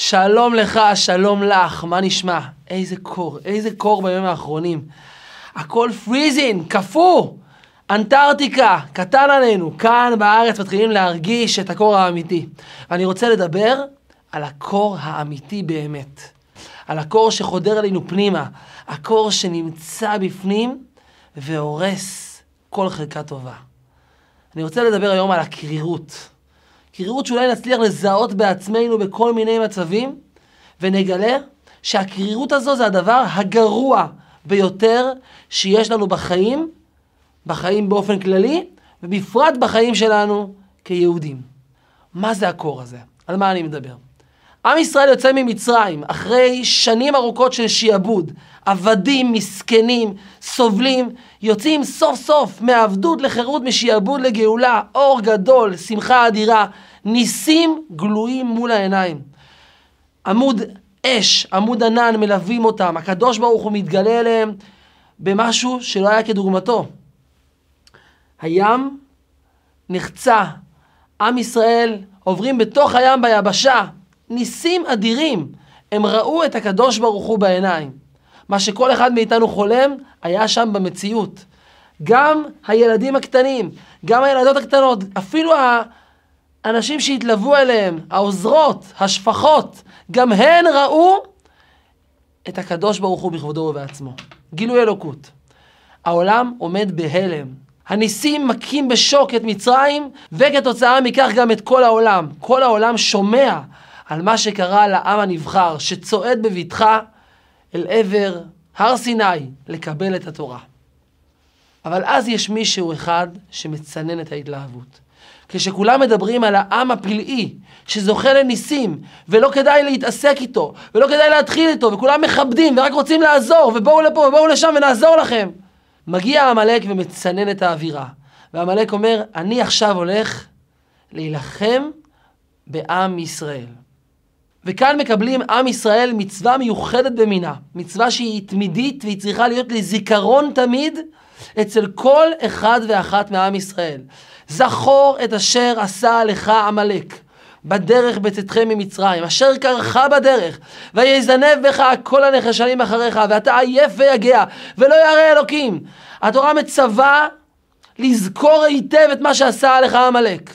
שלום לך, שלום לך, מה נשמע? איזה קור, איזה קור בימים האחרונים. הכל פריזין, קפוא. אנטארקטיקה, קטן עלינו. כאן בארץ מתחילים להרגיש את הקור האמיתי. ואני רוצה לדבר על הקור האמיתי באמת. על הקור שחודר אלינו פנימה. הקור שנמצא בפנים והורס כל חלקה טובה. אני רוצה לדבר היום על הקרירות. קרירות שאולי נצליח לזהות בעצמנו בכל מיני מצבים, ונגלה שהקרירות הזו זה הדבר הגרוע ביותר שיש לנו בחיים, בחיים באופן כללי, ובפרט בחיים שלנו כיהודים. מה זה הקור הזה? על מה אני מדבר? עם ישראל יוצא ממצרים אחרי שנים ארוכות של שיעבוד, עבדים, מסכנים, סובלים, יוצאים סוף סוף מעבדות לחירות, משיעבוד לגאולה, אור גדול, שמחה אדירה, ניסים גלויים מול העיניים. עמוד אש, עמוד ענן מלווים אותם, הקדוש ברוך הוא מתגלה אליהם במשהו שלא היה כדוגמתו. הים נחצה, עם ישראל עוברים בתוך הים ביבשה, ניסים אדירים. הם ראו את הקדוש ברוך הוא בעיניים. מה שכל אחד מאיתנו חולם, היה שם במציאות. גם הילדים הקטנים, גם הילדות הקטנות, אפילו האנשים שהתלוו אליהם, העוזרות, השפחות, גם הן ראו את הקדוש ברוך הוא בכבודו ובעצמו. גילוי אלוקות. העולם עומד בהלם. הניסים מכים בשוק את מצרים, וכתוצאה מכך גם את כל העולם. כל העולם שומע על מה שקרה לעם הנבחר, שצועד בבטחה אל עבר הר סיני לקבל את התורה. אבל אז יש מישהו אחד שמצנן את ההתלהבות. כשכולם מדברים על העם הפלאי, שזוכה לניסים, ולא כדאי להתעסק איתו, ולא כדאי להתחיל איתו, וכולם מכבדים ורק רוצים לעזור, ובואו לפה ובואו לשם ונעזור לכם. מגיע עמלק ומצנן את האווירה. ועמלק אומר, אני עכשיו הולך להילחם בעם ישראל. וכאן מקבלים עם ישראל מצווה מיוחדת במינה, מצווה שהיא תמידית והיא צריכה להיות לזיכרון תמיד אצל כל אחד ואחת מעם ישראל. זכור את אשר עשה לך עמלק. בדרך בצאתכם ממצרים, אשר קרחה בדרך, ויזנב בך כל הנחשלים אחריך, ואתה עייף ויגע, ולא ירא אלוקים. התורה מצווה לזכור היטב את מה שעשה עליך עמלק.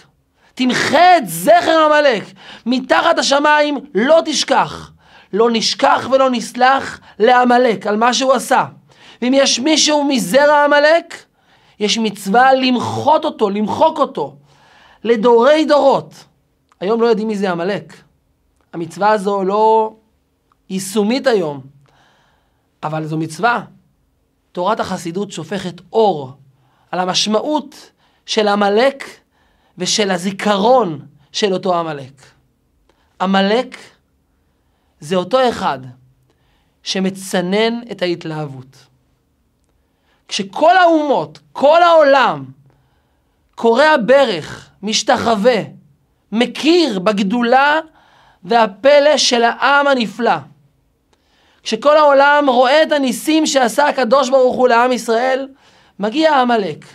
תמחה את זכר עמלק. מתחת השמיים לא תשכח. לא נשכח ולא נסלח לעמלק על מה שהוא עשה. ואם יש מישהו מזרע עמלק, יש מצווה למחות אותו, למחוק אותו, לדורי דורות. היום לא יודעים מי זה עמלק. המצווה הזו לא יישומית היום, אבל זו מצווה. תורת החסידות שופכת אור על המשמעות של עמלק ושל הזיכרון של אותו עמלק. עמלק זה אותו אחד שמצנן את ההתלהבות. כשכל האומות, כל העולם, קורע ברך, משתחווה, מכיר בגדולה והפלא של העם הנפלא. כשכל העולם רואה את הניסים שעשה הקדוש ברוך הוא לעם ישראל, מגיע עמלק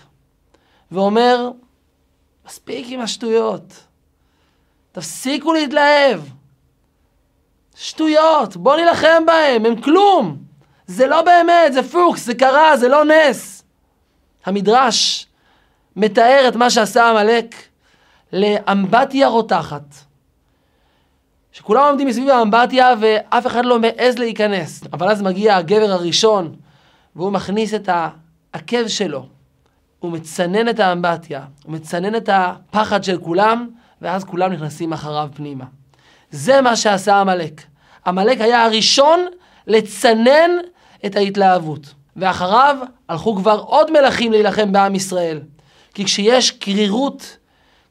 ואומר, מספיק עם השטויות. תפסיקו להתלהב. שטויות, בואו נילחם בהם, הם כלום. זה לא באמת, זה פוקס, זה קרה, זה לא נס. המדרש מתאר את מה שעשה עמלק לאמבטיה רותחת. שכולם עומדים מסביב האמבטיה ואף אחד לא מעז להיכנס. אבל אז מגיע הגבר הראשון והוא מכניס את העקב שלו. הוא מצנן את האמבטיה, הוא מצנן את הפחד של כולם, ואז כולם נכנסים אחריו פנימה. זה מה שעשה עמלק. עמלק היה הראשון לצנן את ההתלהבות. ואחריו הלכו כבר עוד מלכים להילחם בעם ישראל. כי כשיש קרירות,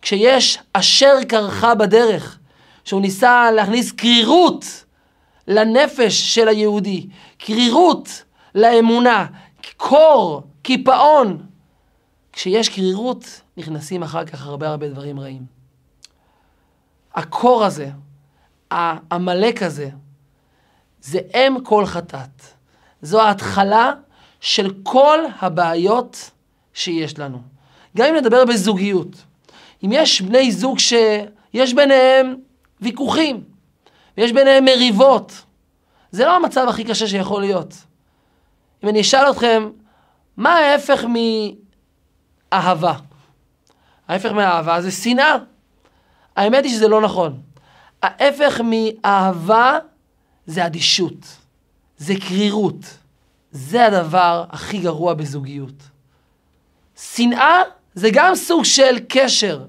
כשיש אשר קרחה בדרך, שהוא ניסה להכניס קרירות לנפש של היהודי, קרירות לאמונה, קור, קיפאון, כשיש קרירות, נכנסים אחר כך הרבה הרבה דברים רעים. הקור הזה, העמלק הזה, זה אם כל חטאת. זו ההתחלה של כל הבעיות שיש לנו. גם אם נדבר בזוגיות. אם יש בני זוג שיש ביניהם ויכוחים, ויש ביניהם מריבות. זה לא המצב הכי קשה שיכול להיות. אם אני אשאל אתכם, מה ההפך מאהבה? ההפך מאהבה זה שנאה. האמת היא שזה לא נכון. ההפך מאהבה זה אדישות, זה קרירות. זה הדבר הכי גרוע בזוגיות. שנאה זה גם סוג של קשר.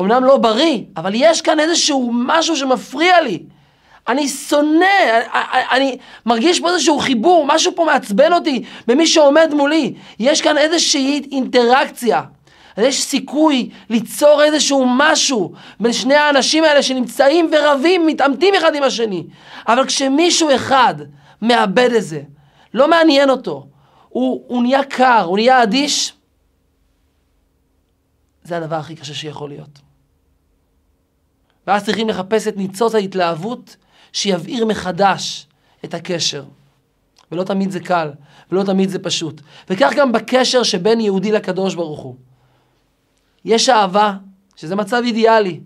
אמנם לא בריא, אבל יש כאן איזשהו משהו שמפריע לי. אני שונא, אני, אני מרגיש פה איזשהו חיבור, משהו פה מעצבן אותי במי שעומד מולי. יש כאן איזושהי אינטראקציה. יש סיכוי ליצור איזשהו משהו בין שני האנשים האלה שנמצאים ורבים, מתעמתים אחד עם השני. אבל כשמישהו אחד מאבד את זה, לא מעניין אותו, הוא, הוא נהיה קר, הוא נהיה אדיש, זה הדבר הכי קשה שיכול להיות. ואז צריכים לחפש את ניצוץ ההתלהבות שיבעיר מחדש את הקשר. ולא תמיד זה קל, ולא תמיד זה פשוט. וכך גם בקשר שבין יהודי לקדוש ברוך הוא. יש אהבה, שזה מצב אידיאלי,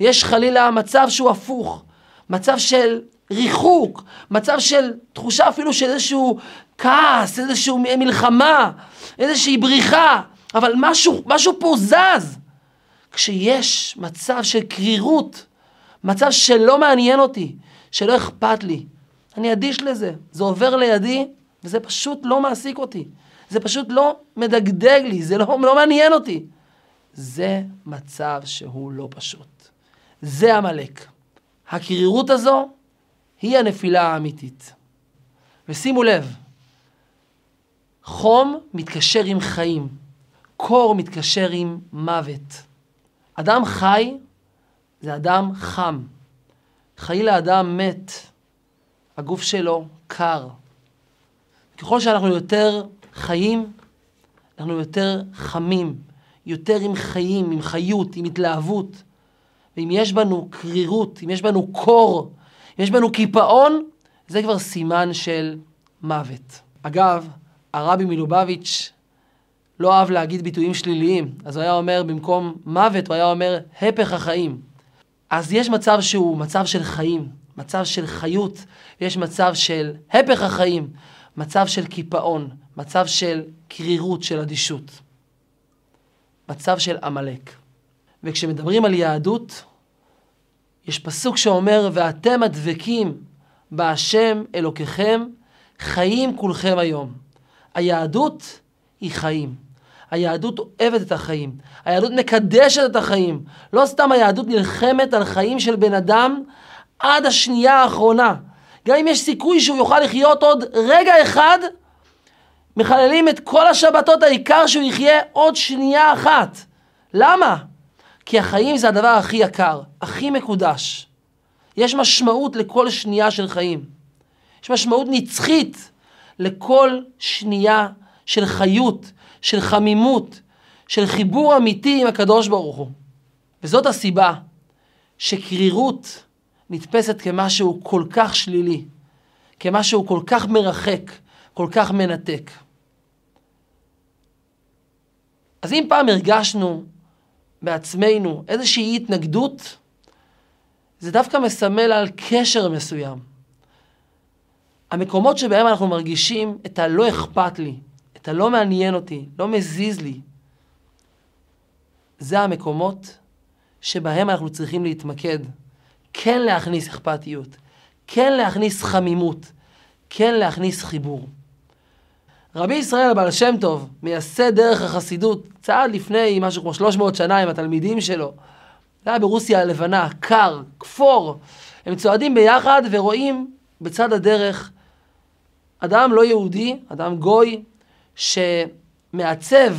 ויש חלילה מצב שהוא הפוך, מצב של ריחוק, מצב של תחושה אפילו של איזשהו כעס, איזשהו מלחמה, איזושהי בריחה, אבל משהו, משהו פה זז. כשיש מצב של קרירות, מצב שלא מעניין אותי, שלא אכפת לי, אני אדיש לזה, זה עובר לידי וזה פשוט לא מעסיק אותי, זה פשוט לא מדגדג לי, זה לא, לא מעניין אותי. זה מצב שהוא לא פשוט. זה עמלק. הקרירות הזו היא הנפילה האמיתית. ושימו לב, חום מתקשר עם חיים, קור מתקשר עם מוות. אדם חי זה אדם חם. חלילה אדם מת, הגוף שלו קר. ככל שאנחנו יותר חיים, אנחנו יותר חמים, יותר עם חיים, עם חיות, עם התלהבות. ואם יש בנו קרירות, אם יש בנו קור, אם יש בנו קיפאון, זה כבר סימן של מוות. אגב, הרבי מלובביץ' לא אהב להגיד ביטויים שליליים, אז הוא היה אומר במקום מוות, הוא היה אומר הפך החיים. אז יש מצב שהוא מצב של חיים, מצב של חיות, יש מצב של הפך החיים, מצב של קיפאון, מצב של קרירות, של אדישות. מצב של עמלק. וכשמדברים על יהדות, יש פסוק שאומר, ואתם הדבקים בהשם אלוקיכם, חיים כולכם היום. היהדות היא חיים. היהדות אוהבת את החיים. היהדות מקדשת את החיים. לא סתם היהדות נלחמת על חיים של בן אדם עד השנייה האחרונה. גם אם יש סיכוי שהוא יוכל לחיות עוד רגע אחד, מחללים את כל השבתות, העיקר שהוא יחיה עוד שנייה אחת. למה? כי החיים זה הדבר הכי יקר, הכי מקודש. יש משמעות לכל שנייה של חיים. יש משמעות נצחית לכל שנייה של חיות, של חמימות, של חיבור אמיתי עם הקדוש ברוך הוא. וזאת הסיבה שקרירות נתפסת כמשהו כל כך שלילי, כמשהו כל כך מרחק, כל כך מנתק. אז אם פעם הרגשנו בעצמנו איזושהי התנגדות, זה דווקא מסמל על קשר מסוים. המקומות שבהם אנחנו מרגישים את הלא אכפת לי, את הלא מעניין אותי, לא מזיז לי, זה המקומות שבהם אנחנו צריכים להתמקד. כן להכניס אכפתיות, כן להכניס חמימות, כן להכניס חיבור. רבי ישראל הבעל שם טוב, מייסד דרך החסידות, צעד לפני משהו כמו 300 שנה עם התלמידים שלו. זה היה ברוסיה הלבנה, קר, כפור. הם צועדים ביחד ורואים בצד הדרך אדם לא יהודי, אדם גוי, שמעצב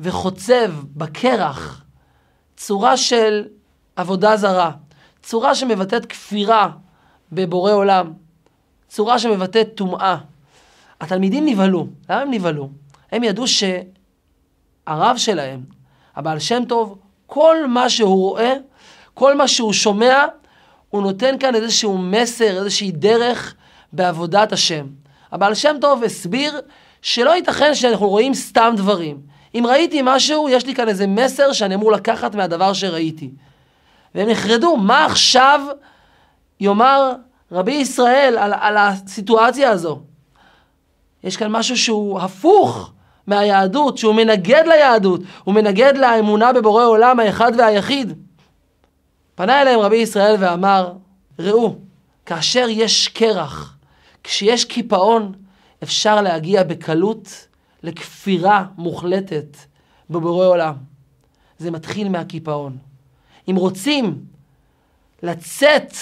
וחוצב בקרח צורה של עבודה זרה, צורה שמבטאת כפירה בבורא עולם, צורה שמבטאת טומאה. התלמידים נבהלו. למה הם נבהלו? הם ידעו שהרב שלהם, הבעל שם טוב, כל מה שהוא רואה, כל מה שהוא שומע, הוא נותן כאן איזשהו מסר, איזושהי דרך בעבודת השם. הבעל שם טוב הסביר שלא ייתכן שאנחנו רואים סתם דברים. אם ראיתי משהו, יש לי כאן איזה מסר שאני אמור לקחת מהדבר שראיתי. והם נחרדו, מה עכשיו יאמר רבי ישראל על, על הסיטואציה הזו. יש כאן משהו שהוא הפוך מהיהדות, שהוא מנגד ליהדות, הוא מנגד לאמונה בבורא עולם האחד והיחיד. פנה אליהם רבי ישראל ואמר, ראו, כאשר יש קרח, כשיש קיפאון, אפשר להגיע בקלות לכפירה מוחלטת בבורא עולם. זה מתחיל מהקיפאון. אם רוצים לצאת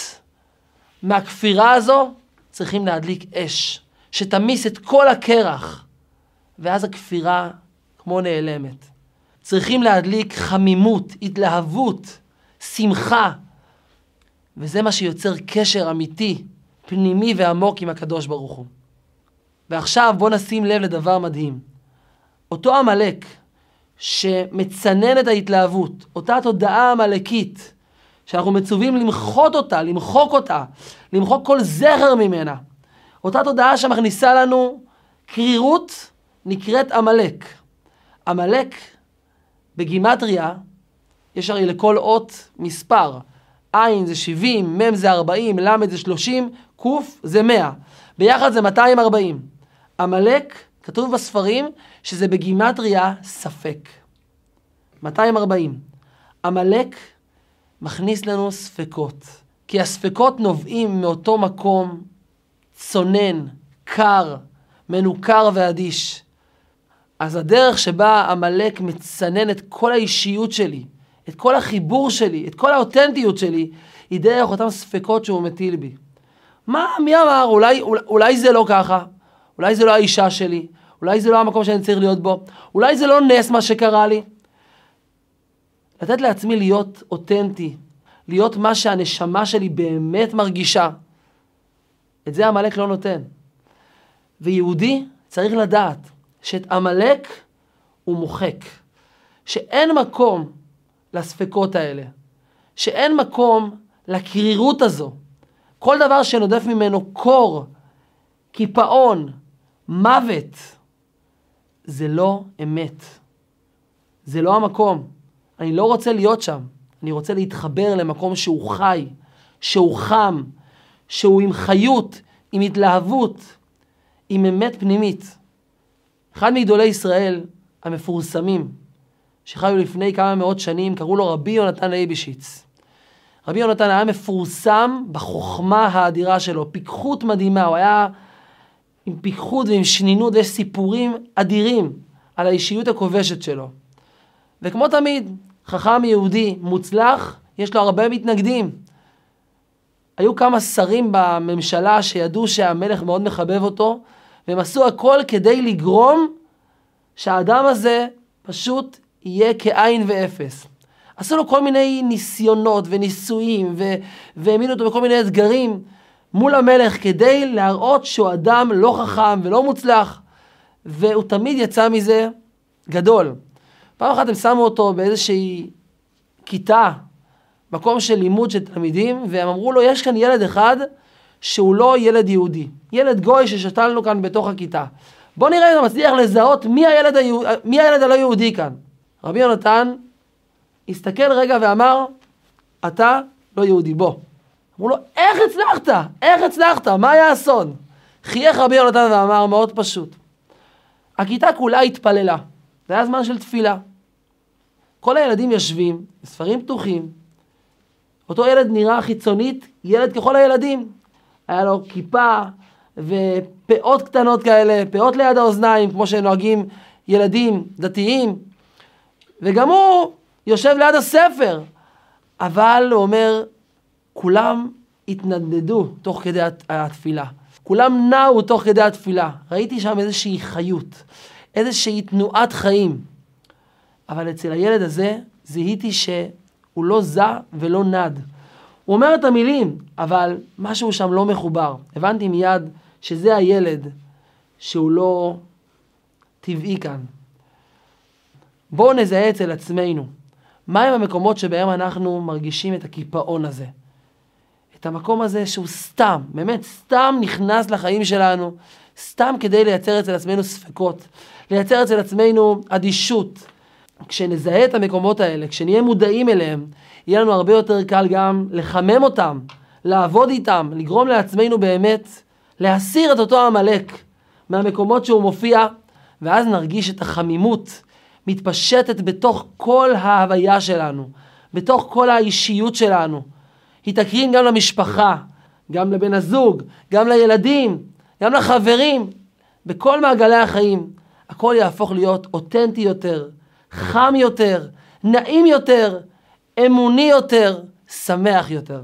מהכפירה הזו, צריכים להדליק אש, שתמיס את כל הקרח, ואז הכפירה כמו נעלמת. צריכים להדליק חמימות, התלהבות, שמחה, וזה מה שיוצר קשר אמיתי, פנימי ועמוק עם הקדוש ברוך הוא. ועכשיו בואו נשים לב לדבר מדהים. אותו עמלק שמצנן את ההתלהבות, אותה תודעה עמלקית, שאנחנו מצווים למחות אותה, למחוק אותה, למחוק כל זכר ממנה. אותה תודעה שמכניסה לנו קרירות נקראת עמלק. עמלק בגימטריה, יש הרי לכל אות מספר. עין זה 70, מ' זה 40, ל' זה 30, ק' זה 100. ביחד זה 240. עמלק, כתוב בספרים שזה בגימטריה ספק. 240. עמלק מכניס לנו ספקות, כי הספקות נובעים מאותו מקום צונן, קר, מנוכר ואדיש. אז הדרך שבה עמלק מצנן את כל האישיות שלי, את כל החיבור שלי, את כל האותנטיות שלי, היא דרך אותם ספקות שהוא מטיל בי. מה, מי אמר? אולי, אולי, אולי זה לא ככה, אולי זה לא האישה שלי, אולי זה לא המקום שאני צריך להיות בו, אולי זה לא נס מה שקרה לי. לתת לעצמי להיות אותנטי, להיות מה שהנשמה שלי באמת מרגישה. את זה עמלק לא נותן. ויהודי צריך לדעת שאת עמלק הוא מוחק. שאין מקום לספקות האלה. שאין מקום לקרירות הזו. כל דבר שנודף ממנו קור, קיפאון, מוות, זה לא אמת. זה לא המקום. אני לא רוצה להיות שם. אני רוצה להתחבר למקום שהוא חי, שהוא חם, שהוא עם חיות, עם התלהבות, עם אמת פנימית. אחד מגדולי ישראל המפורסמים, שחיו לפני כמה מאות שנים, קראו לו רבי יונתן לייבישיץ. רבי יונתן היה מפורסם בחוכמה האדירה שלו, פיקחות מדהימה, הוא היה עם פיקחות ועם שנינות, ויש סיפורים אדירים על האישיות הכובשת שלו. וכמו תמיד, חכם יהודי מוצלח, יש לו הרבה מתנגדים. היו כמה שרים בממשלה שידעו שהמלך מאוד מחבב אותו, והם עשו הכל כדי לגרום שהאדם הזה פשוט יהיה כאין ואפס. עשו לו כל מיני ניסיונות וניסויים, והעמידו אותו בכל מיני אתגרים מול המלך כדי להראות שהוא אדם לא חכם ולא מוצלח, והוא תמיד יצא מזה גדול. פעם אחת הם שמו אותו באיזושהי כיתה, מקום של לימוד של תלמידים, והם אמרו לו, יש כאן ילד אחד שהוא לא ילד יהודי, ילד גוי ששתלנו כאן בתוך הכיתה. בוא נראה אם אתה מצליח לזהות מי הילד, היהוד... מי הילד הלא יהודי כאן. רבי יונתן הסתכל רגע ואמר, אתה לא יהודי, בוא. אמרו לו, איך הצלחת? איך הצלחת? מה היה האסון? חייך רבי יונתן ואמר, מאוד פשוט. הכיתה כולה התפללה. זה היה זמן של תפילה. כל הילדים יושבים, ספרים פתוחים. אותו ילד נראה חיצונית, ילד ככל הילדים. היה לו כיפה ופאות קטנות כאלה, פאות ליד האוזניים, כמו שנוהגים ילדים דתיים. וגם הוא יושב ליד הספר. אבל הוא אומר, כולם התנדנדו תוך כדי התפילה. כולם נעו תוך כדי התפילה. ראיתי שם איזושהי חיות, איזושהי תנועת חיים. אבל אצל הילד הזה זיהיתי שהוא לא זע ולא נד. הוא אומר את המילים, אבל משהו שם לא מחובר. הבנתי מיד שזה הילד שהוא לא טבעי כאן. בואו נזהה אצל עצמנו, מהם המקומות שבהם אנחנו מרגישים את הקיפאון הזה. את המקום הזה שהוא סתם, באמת סתם נכנס לחיים שלנו, סתם כדי לייצר אצל עצמנו ספקות, לייצר אצל עצמנו אדישות. כשנזהה את המקומות האלה, כשנהיה מודעים אליהם, יהיה לנו הרבה יותר קל גם לחמם אותם, לעבוד איתם, לגרום לעצמנו באמת להסיר את אותו עמלק מהמקומות שהוא מופיע, ואז נרגיש את החמימות מתפשטת בתוך כל ההוויה שלנו, בתוך כל האישיות שלנו. היא תקרין גם למשפחה, גם לבן הזוג, גם לילדים, גם לחברים, בכל מעגלי החיים. הכל יהפוך להיות אותנטי יותר, חם יותר, נעים יותר, אמוני יותר, שמח יותר.